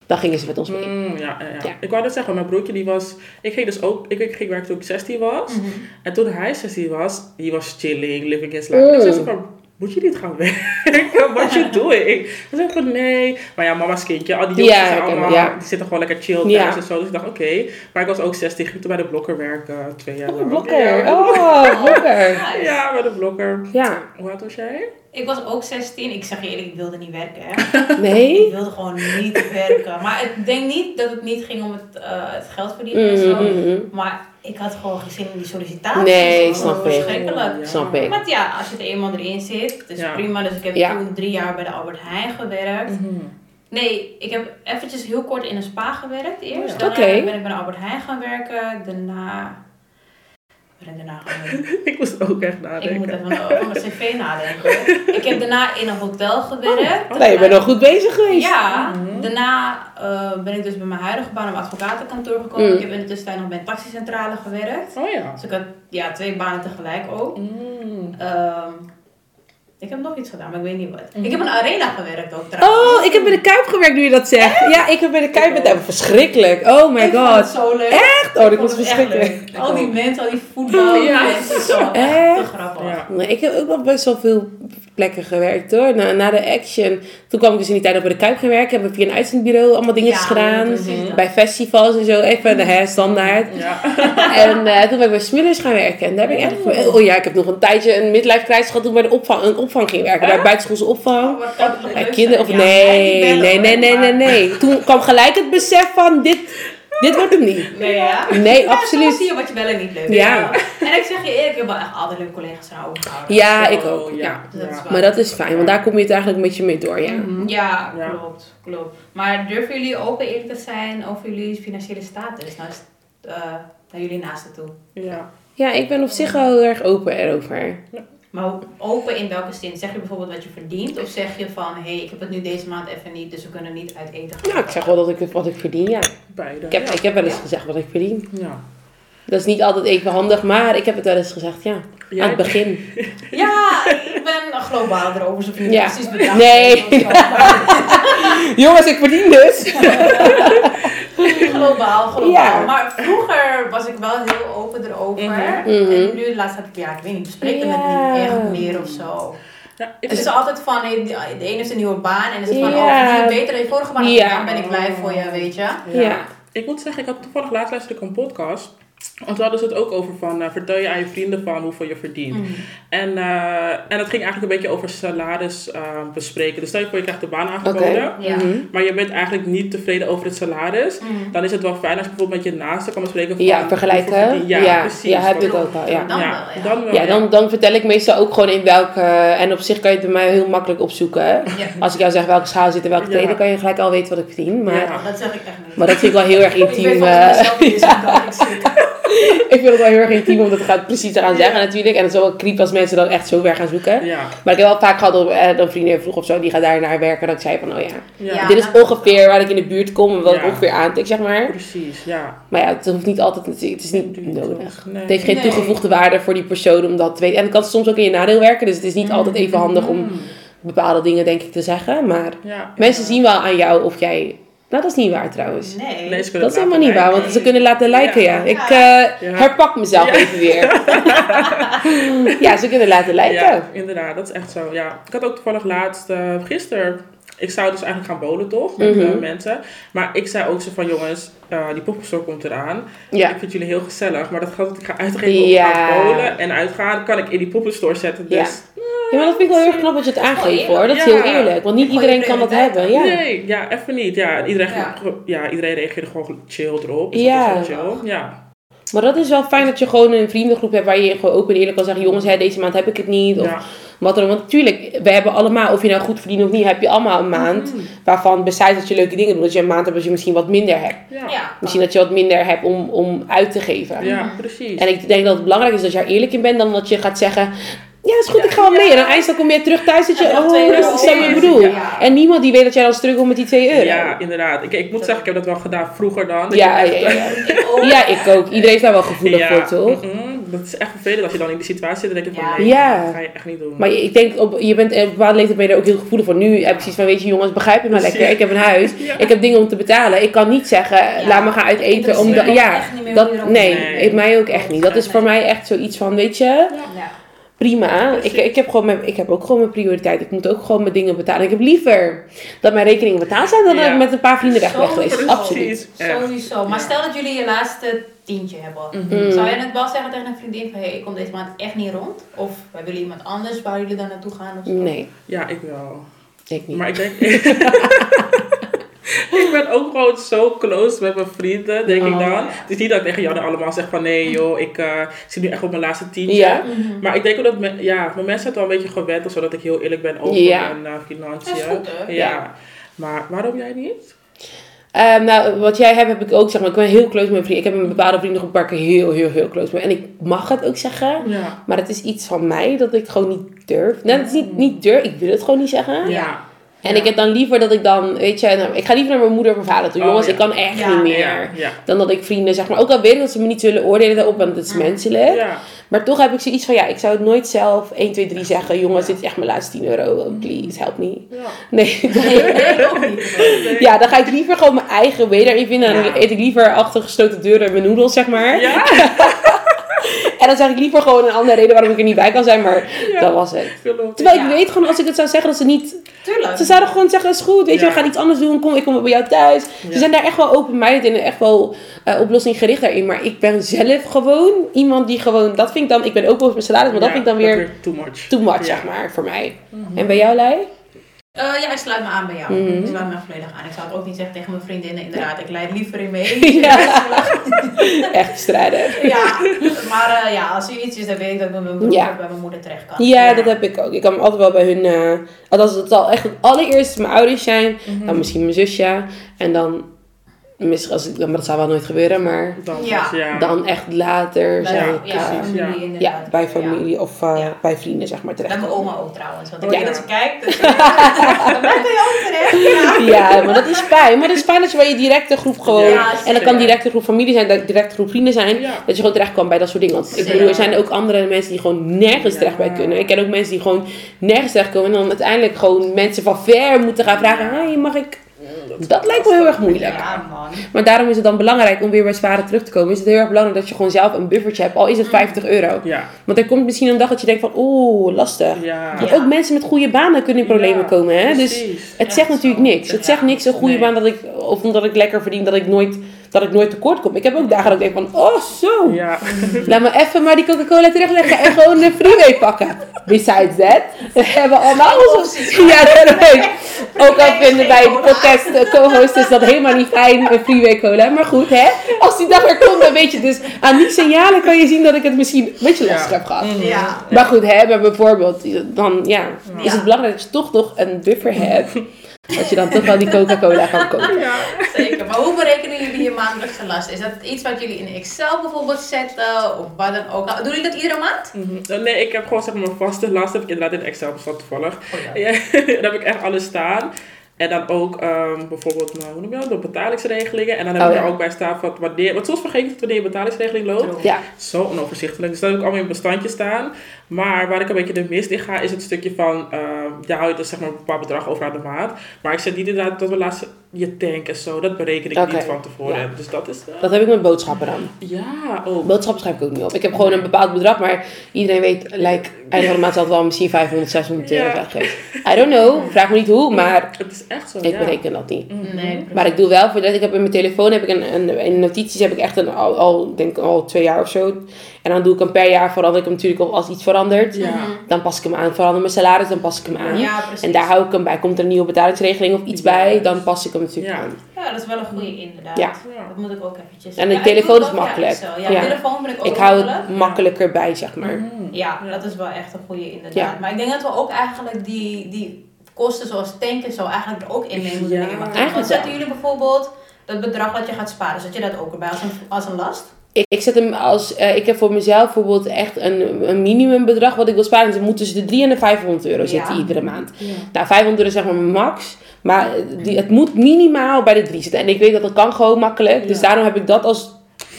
Dan gingen ze met ons mee. Mm, ja, ja, ja. Ik wou net zeggen, mijn broertje die was... Ik ging dus ook... Ik, ik ging werken toen ik 16 was. Mhm. En toen hij 16 was, die was chilling, living his life. Ik zei zo van, moet je niet gaan werken? What you doing? Hij zei van, nee. Maar ja, mama's kindje, al die jongens zijn ik allemaal, die zitten gewoon lekker chill thuis en zo. Dus ik dacht, oké. Maar ik was ook 16, ging toen bij de blokker werken, twee jaar Oh, lang. blokker. Ja, Oh, blokker. Ja, bij de blokker. Ja, Hoe oud was jij? Ik was ook 16. Ik zeg je eerlijk, ik wilde niet werken. Hè. Ik nee? wilde gewoon niet werken. Maar ik denk niet dat het niet ging om het, eh, het geld verdienen en zo. Mhm, mhm. Maar ik had gewoon geen zin in die sollicitatie. Nee, snap ik. Verschrikkelijk. Ja. Snap ik. Want ja, als je er eenmaal erin zit, het is Ja. prima. Dus ik heb Ja. toen drie jaar bij de Albert Heijn gewerkt. Mhm. Nee, ik heb eventjes heel kort in een spa gewerkt eerst. Oh ja. Daarna ben ik bij de Albert Heijn gaan werken. Daarna... Ben ik daarna? Ik moest ook echt Ik moet nadenken. even over mijn cv nadenken. Ik heb daarna in een hotel gewerkt. Nee, je bent nog goed bezig geweest. Ja, Mhm. daarna eh, ben ik dus bij mijn huidige baan op advocatenkantoor gekomen. Mm. Ik heb in de tussentijd nog bij een taxicentrale gewerkt. Oh ja. Dus ik had ja, twee banen tegelijk ook. Mm. Ehm, ik heb nog iets gedaan, maar ik weet niet wat. Mhm. Ik heb in een arena gewerkt ook trouwens. Oh, ik heb bij de Kuip gewerkt nu je dat zegt. Ja, ik heb bij de Kuip met hem. Verschrikkelijk. Oh my ik vond god. het zo leuk. Echt? Oh, Ik dat vond was het verschrikkelijk. Al die mensen, al die voetbalmensen, zo. Echt te grappig. Ja. Nee, ik heb ook wel best wel veel plekken gewerkt hoor. Na, na de action. Toen kwam ik dus in die tijd ook bij de Kuip gewerkt. Heb ik via een uitzendbureau allemaal dingetjes Ja, gedaan. precies. Bij festivals en zo. Even de hè, standaard. Ja. En eh, toen ben ik bij Smullers gaan werken. En daar heb ik echt... Oh ja, ik heb nog een tijdje een midlife crisis gehad toen ik bij de opvang, een opvang ging werken. Bij buitenschoolse opvang. Oh, Bij kinderen of nee, nee, nee, nee, nee, nee. Toen kwam gelijk het besef van dit, dit wordt hem niet. Nee, ja? Nee, Ja, absoluut. zie je wat je wel en niet leuk Ja. vindt. En ik zeg je eerlijk, ik heb wel echt altijd leuke collega's aan overgehouden. Ja, Zo. ik ook. Oh, Ja. Dus dat is waar. Maar dat is fijn, want daar kom je het eigenlijk een beetje mee door, ja. Mhm. Ja, Ja. klopt, klopt. Maar durven jullie open eerlijk te zijn over jullie financiële status naar, uh, naar jullie naasten toe? Ja. Ja, ik ben op zich wel heel erg open erover. Maar open in welke zin? Zeg je bijvoorbeeld wat je verdient? Of zeg je van, hé, hey, ik heb het nu deze maand even niet, dus we kunnen niet uit eten gaan? Nou, ik zeg wel dat ik wat ik verdien, ja. Beide. Ik heb, ja. ik heb wel eens Ja. gezegd wat ik verdien. Ja. Dat is niet altijd even handig, maar ik heb het wel eens gezegd, ja. Jij- Aan het begin. Ja, ik ben globaal erover, niet Ja. precies Nee. zo. Jongens, ik verdien dus. Globaal, globaal. Ja. Maar vroeger was ik wel heel open erover. Mhm. Mhm. En nu laatst heb ik, ja, ik weet niet, bespreken het Ja. niet echt meer of zo. Ja, ik Het is altijd van, de de ene heeft een nieuwe baan en dan is het van, Ja. oh, verdien je beter dan je vorige baan Ja. gedaan, ben ik blij voor je, weet je. Ja. Ik moet zeggen, ik had toevallig laatst luisterde ik een podcast. Want toen hadden ze het ook over van, eh, vertel je aan je vrienden van hoeveel je verdient. Mm. En, eh, en het ging eigenlijk een beetje over salaris eh, bespreken. Dus stel je voor je krijgt de baan aangeboden. Ja. Mhm. Maar je bent eigenlijk niet tevreden over het salaris. Mm. Dan is het wel fijn als je bijvoorbeeld met je naaste kan bespreken van... Ja, vergelijken. Ja, Ja, precies. ja, heb ik ook wel, ja. Dan ja, wel, ja. Dan wel, Ja, dan, dan vertel ik meestal ook gewoon in welke... En op zich kan je het bij mij heel makkelijk opzoeken. hè. Ja. Als ik jou zeg welke schaal zit en welke Ja. dan kan je gelijk al weten wat ik verdien. Maar, Ja. Oh, dat zeg ik echt niet. maar dat vind ik wel heel erg ik weet intiem. ik zit. ik vind het wel heel erg intiem om dat gaat precies te gaan zeggen natuurlijk. En het is wel creep als mensen dan echt zo ver gaan zoeken. Ja, Maar ik heb wel vaak gehad dat eh, een vriendin vroeg of zo, die gaat daar naar werken. Dat ik zei van, oh ja, dit is ongeveer waar ik in de buurt kom en wat ik ongeveer aantik, zeg maar. precies, ja. Maar ja, het hoeft niet altijd, het is niet nodig. Nee. Het heeft geen Nee. toegevoegde waarde voor die persoon om dat te weten. En het kan soms ook in je nadeel werken, dus het is niet altijd even handig om Mm. bepaalde dingen denk ik te zeggen. Maar Ja, mensen ja. zien wel aan jou of jij... Nou, dat is niet waar trouwens. Nee. Dat is helemaal niet waar, want ze kunnen laten lijken, ja. Ja. Ik eh, Ja. herpak mezelf Ja. even weer. ja, ze kunnen laten lijken. Ja, inderdaad, dat is echt zo. Ja. Ik had ook toevallig laatst, eh gisteren, ik zou dus eigenlijk gaan bowlen toch, met eh, mensen. Maar ik zei ook zo van, jongens, eh, die poppenstore komt eraan. Ja. Ik vind jullie heel gezellig, maar dat geld dat ik ga uitgeven op Ja. gaan bowlen en uitgaan, kan ik in die poppenstore zetten. Dus Ja. Maar dat vind ik wel heel erg knap dat je het aangeeft hoor. Dat is Ja. heel eerlijk. Want niet iedereen kan dat hebben. Ja. Nee, ja, even niet. Ja, iedereen, Ja. ja. iedereen reageerde gewoon chill erop. Dus Ja. dat is gewoon chill. Ja. Maar dat is wel fijn dat je gewoon een vriendengroep hebt waar je gewoon open en eerlijk kan zeggen: jongens, hè, deze maand heb ik het niet. Of Ja. wat dan ook. Want natuurlijk, we hebben allemaal, of je nou goed verdient of niet, heb je allemaal een maand. Mhm. Waarvan, besides dat je leuke dingen doet, dat je een maand hebt als je misschien wat minder hebt. Ja. Ja. Misschien dat je wat minder hebt om, om uit te geven. Ja, precies. En ik denk dat het belangrijk is dat je er eerlijk in bent dan dat je gaat zeggen. Ja, is goed, ik ga wel mee. En dan eindelijk kom je terug thuis dat je, oh, dat is wat ik meer. bedoel. Ja. En niemand die weet dat jij dan struggelt met die 2 euro. Ja, inderdaad. Ik, ik moet zeggen, ik heb dat wel gedaan vroeger dan. Ja, je ja, echt- ja. Ik ook. Ja, ik ook. Iedereen is daar wel gevoelig Ja, voor, toch? mhm. Dat is echt vervelend als je dan in die situatie zit en denk je van Ja. nee, Ja. dat ga je echt niet doen. Maar ik denk, op, je bent, op een bepaalde leeftijd ben je er ook heel gevoelig voor. Nu heb ik zoiets van, weet je jongens, begrijp je maar Precies. lekker. Ik heb een huis, Ja. ik heb dingen om te betalen. Ik kan niet zeggen, laat me gaan uit eten. Interesseert Omdat, ja, echt niet meer hoe je dat, nee, ik- mij ook echt niet. Dat is voor mij echt zoiets van, weet je, Ja. Prima. Ik, ik, heb gewoon mijn, ik heb ook gewoon mijn prioriteit. Ik moet ook gewoon mijn dingen betalen. Ik heb liever dat mijn rekeningen betaald zijn dan dat Ja. ik met een paar vrienden weg ben geweest. Absoluut. Sowieso. Maar Ja. stel dat jullie je laatste tientje hebben. Mm. Zou jij het wel zeggen tegen een vriendin van, hey, ik kom deze maand echt niet rond? Of hebben jullie iemand anders waar jullie dan naartoe gaan? Of zo? Nee, Ja, ik wel. ik niet. Maar ik denk... ik ben ook gewoon zo close met mijn vrienden, denk ik Oh. dan. Het is niet dat ik tegen Janne allemaal zeg van nee joh, ik eh, zit nu echt op mijn laatste tientje. Ja. Maar ik denk ook dat me- ja, mijn mensen het wel een beetje gewend of zo dat ik heel eerlijk ben over Ja. mijn uh, financiën. Dat is goed, hè? Ja. Ja. Maar waarom jij niet? Ehm, nou, wat jij hebt, heb ik ook zeg maar. Ik ben heel close met mijn vrienden. Ik heb een bepaalde vriendengroep waar ik heel, heel, heel close mee. En ik mag het ook zeggen. Ja. Maar het is iets van mij dat ik gewoon niet durf. Nee, het is niet, niet durf. Ik wil het gewoon niet zeggen. Ja. En ik heb dan liever dat ik dan, weet je, nou, ik ga liever naar mijn moeder of mijn vader toe. Oh, Jongens, ja. ik kan echt Ja. niet meer. Ja. Ja. Dan dat ik vrienden, zeg maar, ook al weet ik dat ze me niet zullen oordelen daarop, want het is Mm. menselijk. Ja. Maar toch heb ik zoiets van, ja, ik zou het nooit zelf 1, 2, 3 zeggen. Jongens, dit is echt mijn laatste 10 euro. Please, help me. Ja. Nee. Nee. Ja, dan ga ik liever gewoon mijn eigen way daarin vinden. En dan eet ik liever achter gesloten deuren mijn noedels, zeg maar. Ja. En dan zeg ik liever gewoon een andere reden waarom ik er niet bij kan zijn. Maar Ja. dat was het. Terwijl ik Ja. weet gewoon, als ik het zou zeggen, dat ze niet... Tuurlijk. Ze zouden gewoon zeggen, dat is goed, weet je, we gaan iets anders doen. Kom, ik kom bij jou thuis. Ja. Ze zijn daar echt wel open-minded en echt wel eh oplossing daarin. Maar ik ben zelf gewoon iemand die gewoon... Dat vind ik dan... Ik ben ook over mijn salaris, maar dat vind ik dan weer too much. too much, Ja. zeg maar, voor mij. En bij jou, Lei? Eh, ja, ik sluit me aan bij jou. Mhm. Ik sluit me volledig aan. Ik zou het ook niet zeggen tegen mijn vriendinnen, inderdaad. Ik leid liever in mee. Ja. Echt strijder. Ja, maar eh, ja, als er iets is, dan weet ik dat ik bij mijn, broer Ja. bij mijn moeder terecht kan. Ja, Ja. dat heb ik ook. Ik kan altijd wel bij hun... eh althans, het zal echt het allereerst mijn ouders zijn. Dan misschien mijn zusje. En dan... Misschien als ik, maar dat zou wel nooit gebeuren, maar... Dan Ja. ja. Dan echt later Bij, zou ja, ik... eh, familie ja. inderdaad. ja, bij familie of eh, Ja. bij vrienden, zeg maar, Bij terecht. mijn oma ook trouwens, want ik Oh, weet ja. dat ze kijkt. Dus bij mij kun je ook terecht. Ja. Maar dat is fijn. Maar het is fijn dat je bij je directe groep gewoon... Ja, en dat kan directe groep familie zijn, dat directe groep vrienden zijn. Ja. Dat je gewoon terecht kan bij dat soort dingen. Want ik bedoel, er zijn ook andere mensen die gewoon nergens Ja. terecht bij kunnen. Ik ken ook mensen die gewoon nergens terecht komen. En dan uiteindelijk gewoon mensen van ver moeten gaan vragen... Hey, mag ik... Dat lijkt me heel erg moeilijk. Ja, man. Maar daarom is het dan belangrijk om weer bij zware terug te komen. Is het heel erg belangrijk dat je gewoon zelf een buffertje hebt. Al is het 50 euro. Ja. Want er komt misschien een dag dat je denkt van... Oeh, lastig. Ja. Want ook mensen met goede banen kunnen in problemen komen. Hè? Dus het zegt natuurlijk niks. Het zegt niks een goede Nee. baan dat ik... Of omdat ik lekker verdien dat ik nooit, dat ik nooit tekort kom. Ik heb ook dagen dat ik denk van... Oh, zo. Ja. Laat me even maar die Coca-Cola terugleggen en gewoon een freeway pakken. Besides that, we hebben allemaal onze... Ja, dat weet ik. Ook al vinden wij de podcast eh, co-hosters dat helemaal niet fijn, een freeway cola. Maar goed, hè. Als die dag er komt, dan weet je dus... Aan die signalen kan je zien dat ik het misschien een beetje lastig heb gehad. Ja. Maar goed, hè, maar bijvoorbeeld, dan ja, is het belangrijk dat je toch nog een buffer hebt. Dat je dan toch wel die Coca-Cola kan kopen. Ja. Hoe berekenen jullie je maandelijkse last? Is dat iets wat jullie in Excel bijvoorbeeld zetten? Of wat dan ook? Doen jullie dat iedere maand? Mhm. Nee, ik heb gewoon zeg maar vaste last heb ik inderdaad in Excel bestand toevallig. Oh, Ja, daar heb ik echt alles staan. En dan ook ehm, bijvoorbeeld, nou, hoe noem je dat, de betalingsregelingen. En dan heb Oh, ik ja. er ook bij staan van wanneer, want soms vergeet ik het wanneer je betalingsregeling loopt. Ja, Zo onoverzichtelijk. Dus dat heb ik allemaal in bestandje staan. Maar waar ik een beetje de mist in ga, is het stukje van, ehm daar hou je dus zeg maar een bepaald bedrag over aan de maand. Maar ik zet niet inderdaad dat we laatst je tank en zo, dat bereken ik niet van tevoren. ja. Dus dat is... eh, Dat heb ik met boodschappen dan. ja, oh. Boodschappen schrijf ik ook niet op. Ik heb gewoon een bepaald bedrag, maar iedereen weet, like, einde van de maand zal het wel misschien 500, 600 euro Ja. I don't know, vraag me niet hoe, maar Het is echt zo, ik ja. bereken dat niet. Mhm. Nee, Maar ik doe wel voor dat ik heb in mijn telefoon heb ik een, een in notities heb ik echt een al, al denk al twee jaar of zo. En dan doe ik hem per jaar verander ik hem natuurlijk op als iets verandert. Ja. Dan pas ik hem aan. Verander mijn salaris, dan pas ik hem aan. Ja, precies. En daar hou ik hem bij. Komt er een nieuwe betalingsregeling of iets bij, dan pas ik hem natuurlijk Ja. aan. Ja, dat is wel een goede inderdaad. Ja. Dat moet ik ook eventjes En de telefoon is makkelijk. zo. Ja, Ja. telefoon vind ik ook Ik hou het makkelijker bij, zeg maar. Mhm. Ja, dat is wel echt een goede inderdaad. Ja. Maar ik denk dat we ook eigenlijk die, die kosten zoals tanken zo eigenlijk er ook in mee moeten Ja. nemen. Want Eigenlijk zetten jullie bijvoorbeeld dat bedrag dat je gaat sparen, zet je dat ook erbij als een, als een last? Ik, ik zet hem als, eh, ik heb voor mezelf bijvoorbeeld echt een, een minimumbedrag wat ik wil sparen. Dus het moet tussen de 300 en de 500 euro zitten Ja. iedere maand. Ja. Nou, 500 euro is zeg maar max. Maar die, het moet minimaal bij de 3 zitten. En ik weet dat dat kan gewoon makkelijk. Dus Ja. daarom heb ik dat als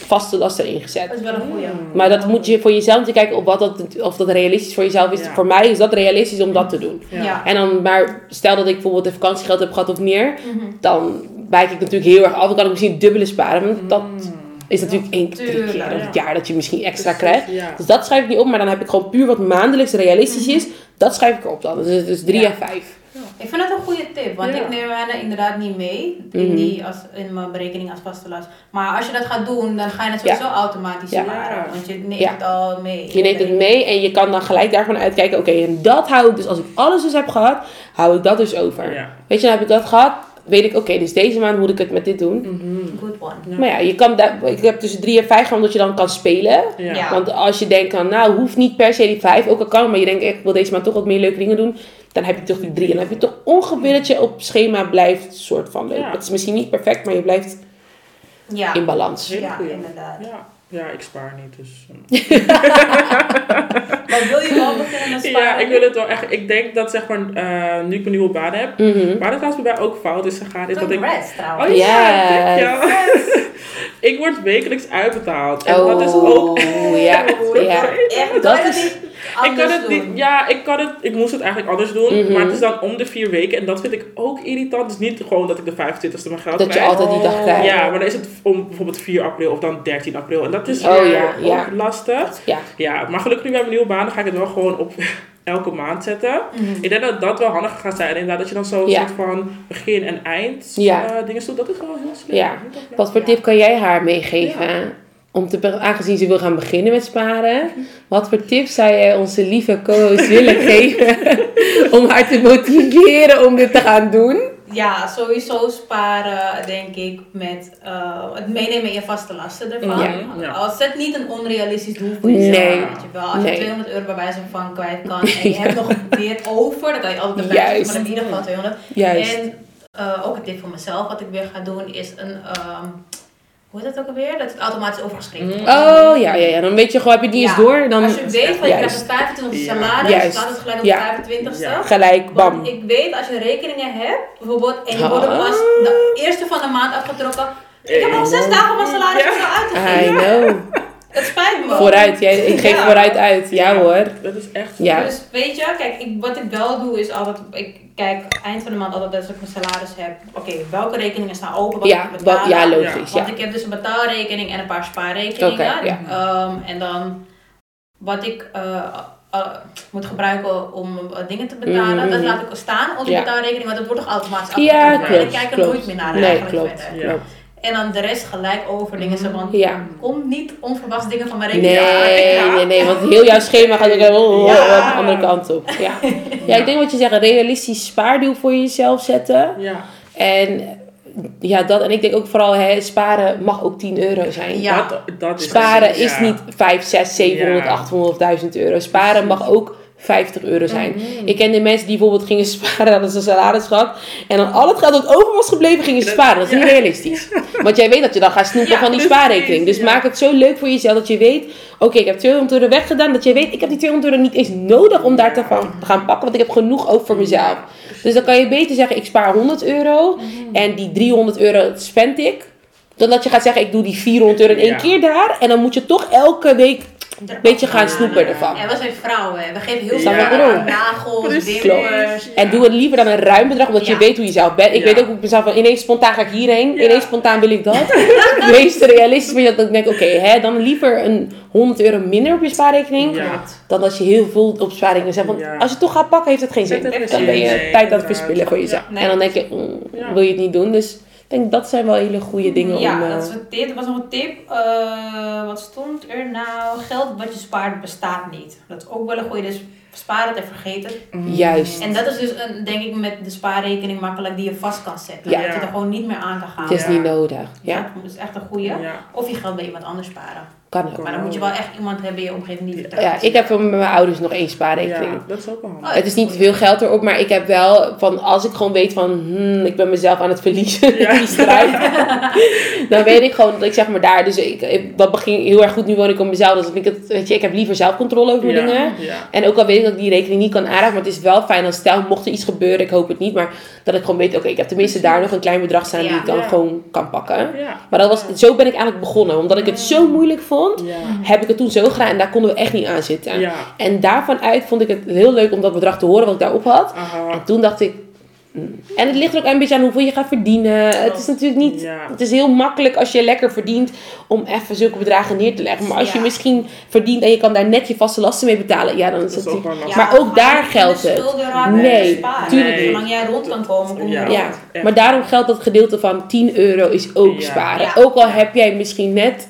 vaste last erin gezet. Dat is wel een goede. Maar dat moet je voor jezelf te kijken op wat dat, of dat realistisch voor jezelf is. Ja. Voor mij is dat realistisch om dat te doen. Ja. En dan, maar stel dat ik bijvoorbeeld een vakantiegeld heb gehad of meer, Mhm. dan wijk ik natuurlijk heel erg af. Dan kan ik misschien dubbele sparen. Want dat Mm. Is natuurlijk één, drie keer ja. het jaar dat je misschien extra Precies, krijgt. Ja. Dus dat schrijf ik niet op, maar dan heb ik gewoon puur wat maandelijks realistisch is. Dat schrijf ik erop dan. Dus het is 3 Ja. en 5. Ik vind het een goede tip, want Ja. ik neem mij inderdaad niet mee in, Mhm. die als, in mijn berekening als vaste last. Maar als je dat gaat doen, dan ga je het sowieso automatisch Ja. sparen, want je neemt Ja. het al mee. Je neemt het mee en je kan dan gelijk daarvan uitkijken. Oké, en dat hou ik dus. Als ik alles dus heb gehad, hou ik dat dus over. Ja. Weet je, dan heb ik dat gehad. Weet ik, oké, dus deze maand moet ik het met dit doen. Mhm. Good one. Maar ja, je kan daar, ik heb tussen 3 en 5 gaan omdat je dan kan spelen. Ja. Want als je denkt van, nou, hoeft niet per se die 5, ook al kan, maar je denkt echt, ik wil deze maand toch wat meer leuke dingen doen. Dan heb je toch die 3. En dan heb je toch ongeveer dat je op schema blijft, soort van leuk. Ja. Het is misschien niet perfect, maar je blijft Ja, in balans. Ja inderdaad. Ja. Ja, ik spaar niet, dus... eh. Maar wil je wel beginnen met sparen? ja, ik wil het wel echt... Ik denk dat, zeg maar, eh, nu ik mijn nieuwe baan heb... Mhm. Waar het trouwens bij mij ook fout is gegaan, is dat ik... Trouwens. Oh ja, Yes. dankjewel. ik word wekelijks uitbetaald. En dat is Oh, ook... ja, Oeh, ja. Echt, Dat dat is Ik kan het niet, ja, ik kan het, ik moest het eigenlijk anders doen, Mhm. maar het is dan om de vier weken en dat vind ik ook irritant. Dus niet gewoon dat ik de 25ste mijn geld Dat je krijg. altijd die dag krijgt. Ja, maar dan is het om bijvoorbeeld 4 april of dan 13 april en dat is Oh, weer ja, ja. ook lastig. Ja. Ja, maar gelukkig nu bij mijn nieuwe baan dan ga ik het wel gewoon op elke maand zetten. Mhm. Ik denk dat dat wel handig gaat zijn. Inderdaad, dat je dan zo Ja. soort van begin en eind Ja. eh, dingen doet. Dat is wel heel slim. Ja. Wat voor tip kan jij haar meegeven? Om te, aangezien ze wil gaan beginnen met sparen. Wat voor tips zou jij onze lieve co-host willen geven? Om haar te motiveren om dit te gaan doen? Ja, sowieso sparen denk ik met eh, het meenemen in je vaste lasten ervan. Ja. Ja. Als zet niet een onrealistisch doel voor jezelf. Nee. Weet je wel. Als Nee. je 200 euro bij wijze van kwijt kan en je hebt nog weer over, dan kan je altijd erbij Juist. maar in ieder geval 200. Juist. En eh, ook een tip voor mezelf, wat ik weer ga doen, is een, ehm, hoe heet dat ook alweer? Dat het automatisch overgeschreven Mm. wordt. Oh ja, ja, ja. Dan weet je gewoon, heb je die eens Ja. door? Dan Als je weet, van je krijgt Juist. een 25 Ja. salaris, Juist. staat het gelijk op Ja. de 25ste. Ja. gelijk, bam. Want ik weet, als je rekeningen hebt, bijvoorbeeld, en je wordt er pas de eerste van de maand afgetrokken. Ik heb al zes dagen mijn salaris Ja. al uit te I know. Het spijt me. Vooruit, jij, ik geef Ja. vooruit uit. Ja hoor. Dat is echt... Ja. Dus weet je, kijk, ik, wat ik wel doe is altijd, ik kijk eind van de maand altijd als ik mijn salaris heb. Oké, welke rekeningen staan open? Wat Ja, moet ik betalen? ja, logisch. Ja. Want ik heb dus een betaalrekening en een paar spaarrekeningen. Ja. Ehm, en dan wat ik eh, eh, moet gebruiken om eh, dingen te betalen, Mhm. dat laat ik staan op de Ja. betaalrekening, want dat wordt toch automatisch Ja, klopt. En ik kijk er klopt. nooit meer naar Nee, eigenlijk klopt. verder. Ja. klopt. En dan de rest gelijk over dingen zo van, Ja. kom niet onverwachts dingen van mijn Nee, rekening. nee, nee, want heel jouw schema gaat ook oh, oh, Ja. de andere kant op. Ja. ja, ik denk wat je zegt, een realistisch spaardoel voor jezelf zetten. Ja. En ja, dat. En ik denk ook vooral, hè, sparen mag ook 10 euro zijn. Ja. Dat, dat is Sparen ja. is niet 5, 6, 700, Ja. 800 of 1000 euro. Sparen mag ook 50 euro zijn. Ik ken de mensen die bijvoorbeeld gingen sparen, hadden ze een salaris gehad. En dan al het geld dat over was gebleven, gingen ze sparen. Dat is niet Ja. realistisch. Want jij weet dat je dan gaat snoepen Ja, van die precies, spaarrekening. Dus maak het zo leuk voor jezelf dat je weet... Oké, ik heb 200 euro weggedaan. Dat je weet, ik heb die 200 euro niet eens nodig om daar te, van, gaan pakken. Want ik heb genoeg ook voor mezelf. Dus dan kan je beter zeggen, ik spaar 100 euro. Mhm. En die 300 euro spend ik. Dan dat je gaat zeggen, ik doe die 400 euro in één keer daar. En dan moet je toch elke week beetje gaan snoepen ervan. En we zijn vrouwen, we geven heel veel nagels, wimpers. En doe het liever dan een ruim bedrag, omdat je weet hoe je zelf bent. Ik Ja. weet ook op mezelf van ineens spontaan ga ik hierheen, Ja. ineens spontaan wil ik dat. Wees realistisch, maar dat ik denk, oké, hè, dan liever een 100 euro minder op je spaarrekening, Ja. dan als je heel veel op spaarrekening zet. Want Ja. als je het toch gaat pakken, heeft het geen zin. Dan ben je tijd aan het verspillen voor jezelf. Ja. Nee. En dan denk je, mm, Ja. wil je het niet doen? Dus ik denk dat zijn wel hele goede dingen ja, om... eh, dat is een tip. Dat was nog een tip. Eh, wat stond er nou? Geld wat je spaart bestaat niet. Dat is ook wel een goede. Dus sparen en vergeten. Juist. En dat is dus een, denk ik met de spaarrekening makkelijk die je vast kan zetten. Ja. Dat je er gewoon niet meer aan kan gaan. Het is Ja. niet nodig. Ja, Dat is echt een goede. Ja. Of je geld bij iemand anders sparen. Kan ook. Maar dan moet je wel echt iemand hebben in je omgeving die vertrouwt. Ja, ik heb met mijn ouders nog één spaarrekening. Ja, dat is ook wel handig. Oh, Het is niet veel geld erop, maar ik heb wel van als ik gewoon weet van hmm, ik ben mezelf aan het verliezen Ja. die strijd, dan weet ik gewoon dat ik zeg maar daar. Dus ik, ik- dat begin heel erg goed. Nu woon ik op mezelf, dus ik het, weet je, ik heb liever zelfcontrole over mijn Ja, dingen. Ja. En ook al weet ik dat ik die rekening niet kan aanraken, maar het is wel fijn als stel mocht er iets gebeuren, ik hoop het niet, maar dat ik gewoon weet, oké, ik heb tenminste daar nog een klein bedrag staan die ik dan Ja. gewoon kan pakken. Ja. Maar dat was, zo ben ik eigenlijk begonnen, omdat ik het zo moeilijk vond, Ja. heb ik het toen zo gedaan en daar konden we echt niet aan zitten. Ja. En daarvan uit vond ik het heel leuk om dat bedrag te horen wat ik daarop had. Aha. En toen dacht ik. mm. En het ligt er ook een beetje aan hoeveel je gaat verdienen. Het is natuurlijk niet. Ja. Het is heel makkelijk als je lekker verdient om even zulke bedragen neer te leggen. Maar als je misschien verdient en je kan daar net je vaste lasten mee betalen. Ja, dan is Dat is natuurlijk. Maar ook daar geldt het. Nee, en sparen. tuurlijk niet. Zolang jij rond kan komen, kom je Ja. maar daarom geldt dat gedeelte van 10 euro is ook Ja. sparen. Ja. Ook al heb jij misschien net,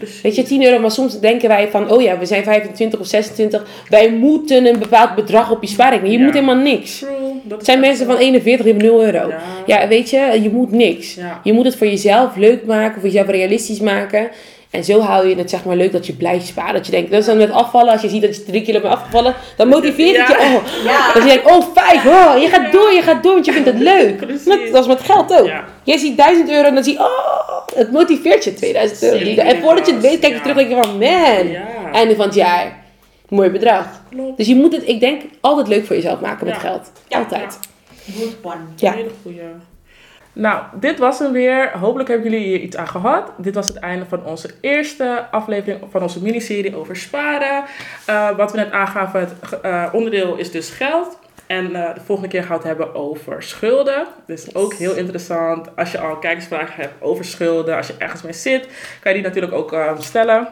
Precies. weet je, 10 euro, maar soms denken wij van, oh ja, we zijn 25 of 26, wij moeten een bepaald bedrag op je spaarrekening. Je Ja. moet helemaal niks. True. Dat Er zijn mensen van 41 die hebben 0 euro. Ja. Ja, weet je, je moet niks. Ja. Je moet het voor jezelf leuk maken, voor jezelf realistisch maken. En zo hou je het zeg maar leuk dat je blijft sparen. Dat je denkt, dat is dan met afvallen. Als je ziet dat je drie kilo bent afgevallen, dan motiveert het je. Oh. Ja. Dat je denkt, oh vijf, oh, je gaat door, je gaat door, want je vindt het leuk. Dat is met geld ook. Ja. Jij ziet 1000 euro en dan zie je, oh, het motiveert je 2000 euro. En voordat je het weet, kijk je terug en denk je van, man, Ja. einde van het jaar. Mooi bedrag. Klopt. Dus je moet het, ik denk, altijd leuk voor jezelf maken met geld. Altijd. Good one. Ja. Een hele goeie. Nou, dit was hem weer. Hopelijk hebben jullie hier iets aan gehad. Dit was het einde van onze eerste aflevering van onze miniserie over sparen. Eh, wat we net aangaven, het eh, onderdeel is dus geld. En eh, de volgende keer gaan we het hebben over schulden. Dus ook heel interessant. Als je al kijkersvragen hebt over schulden, als je ergens mee zit, kan je die natuurlijk ook stellen.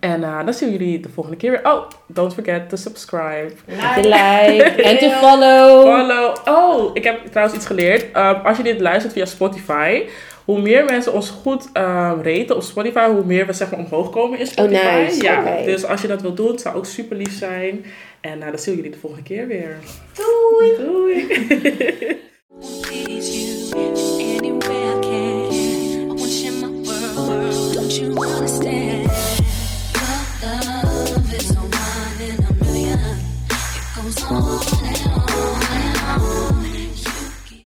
En eh, dan zien we jullie de volgende keer weer. Oh, don't forget to subscribe. Like. like. En to follow. Follow. Oh, ik heb trouwens iets geleerd. Ehm, als je dit luistert via Spotify. Hoe meer mensen ons goed weten raten op Spotify, hoe meer we zeg maar omhoog komen in oh, Spotify. Ja, dus als je dat wilt doen, het zou ook super lief zijn. En eh, dan zien jullie de volgende keer weer. Doei. Doei.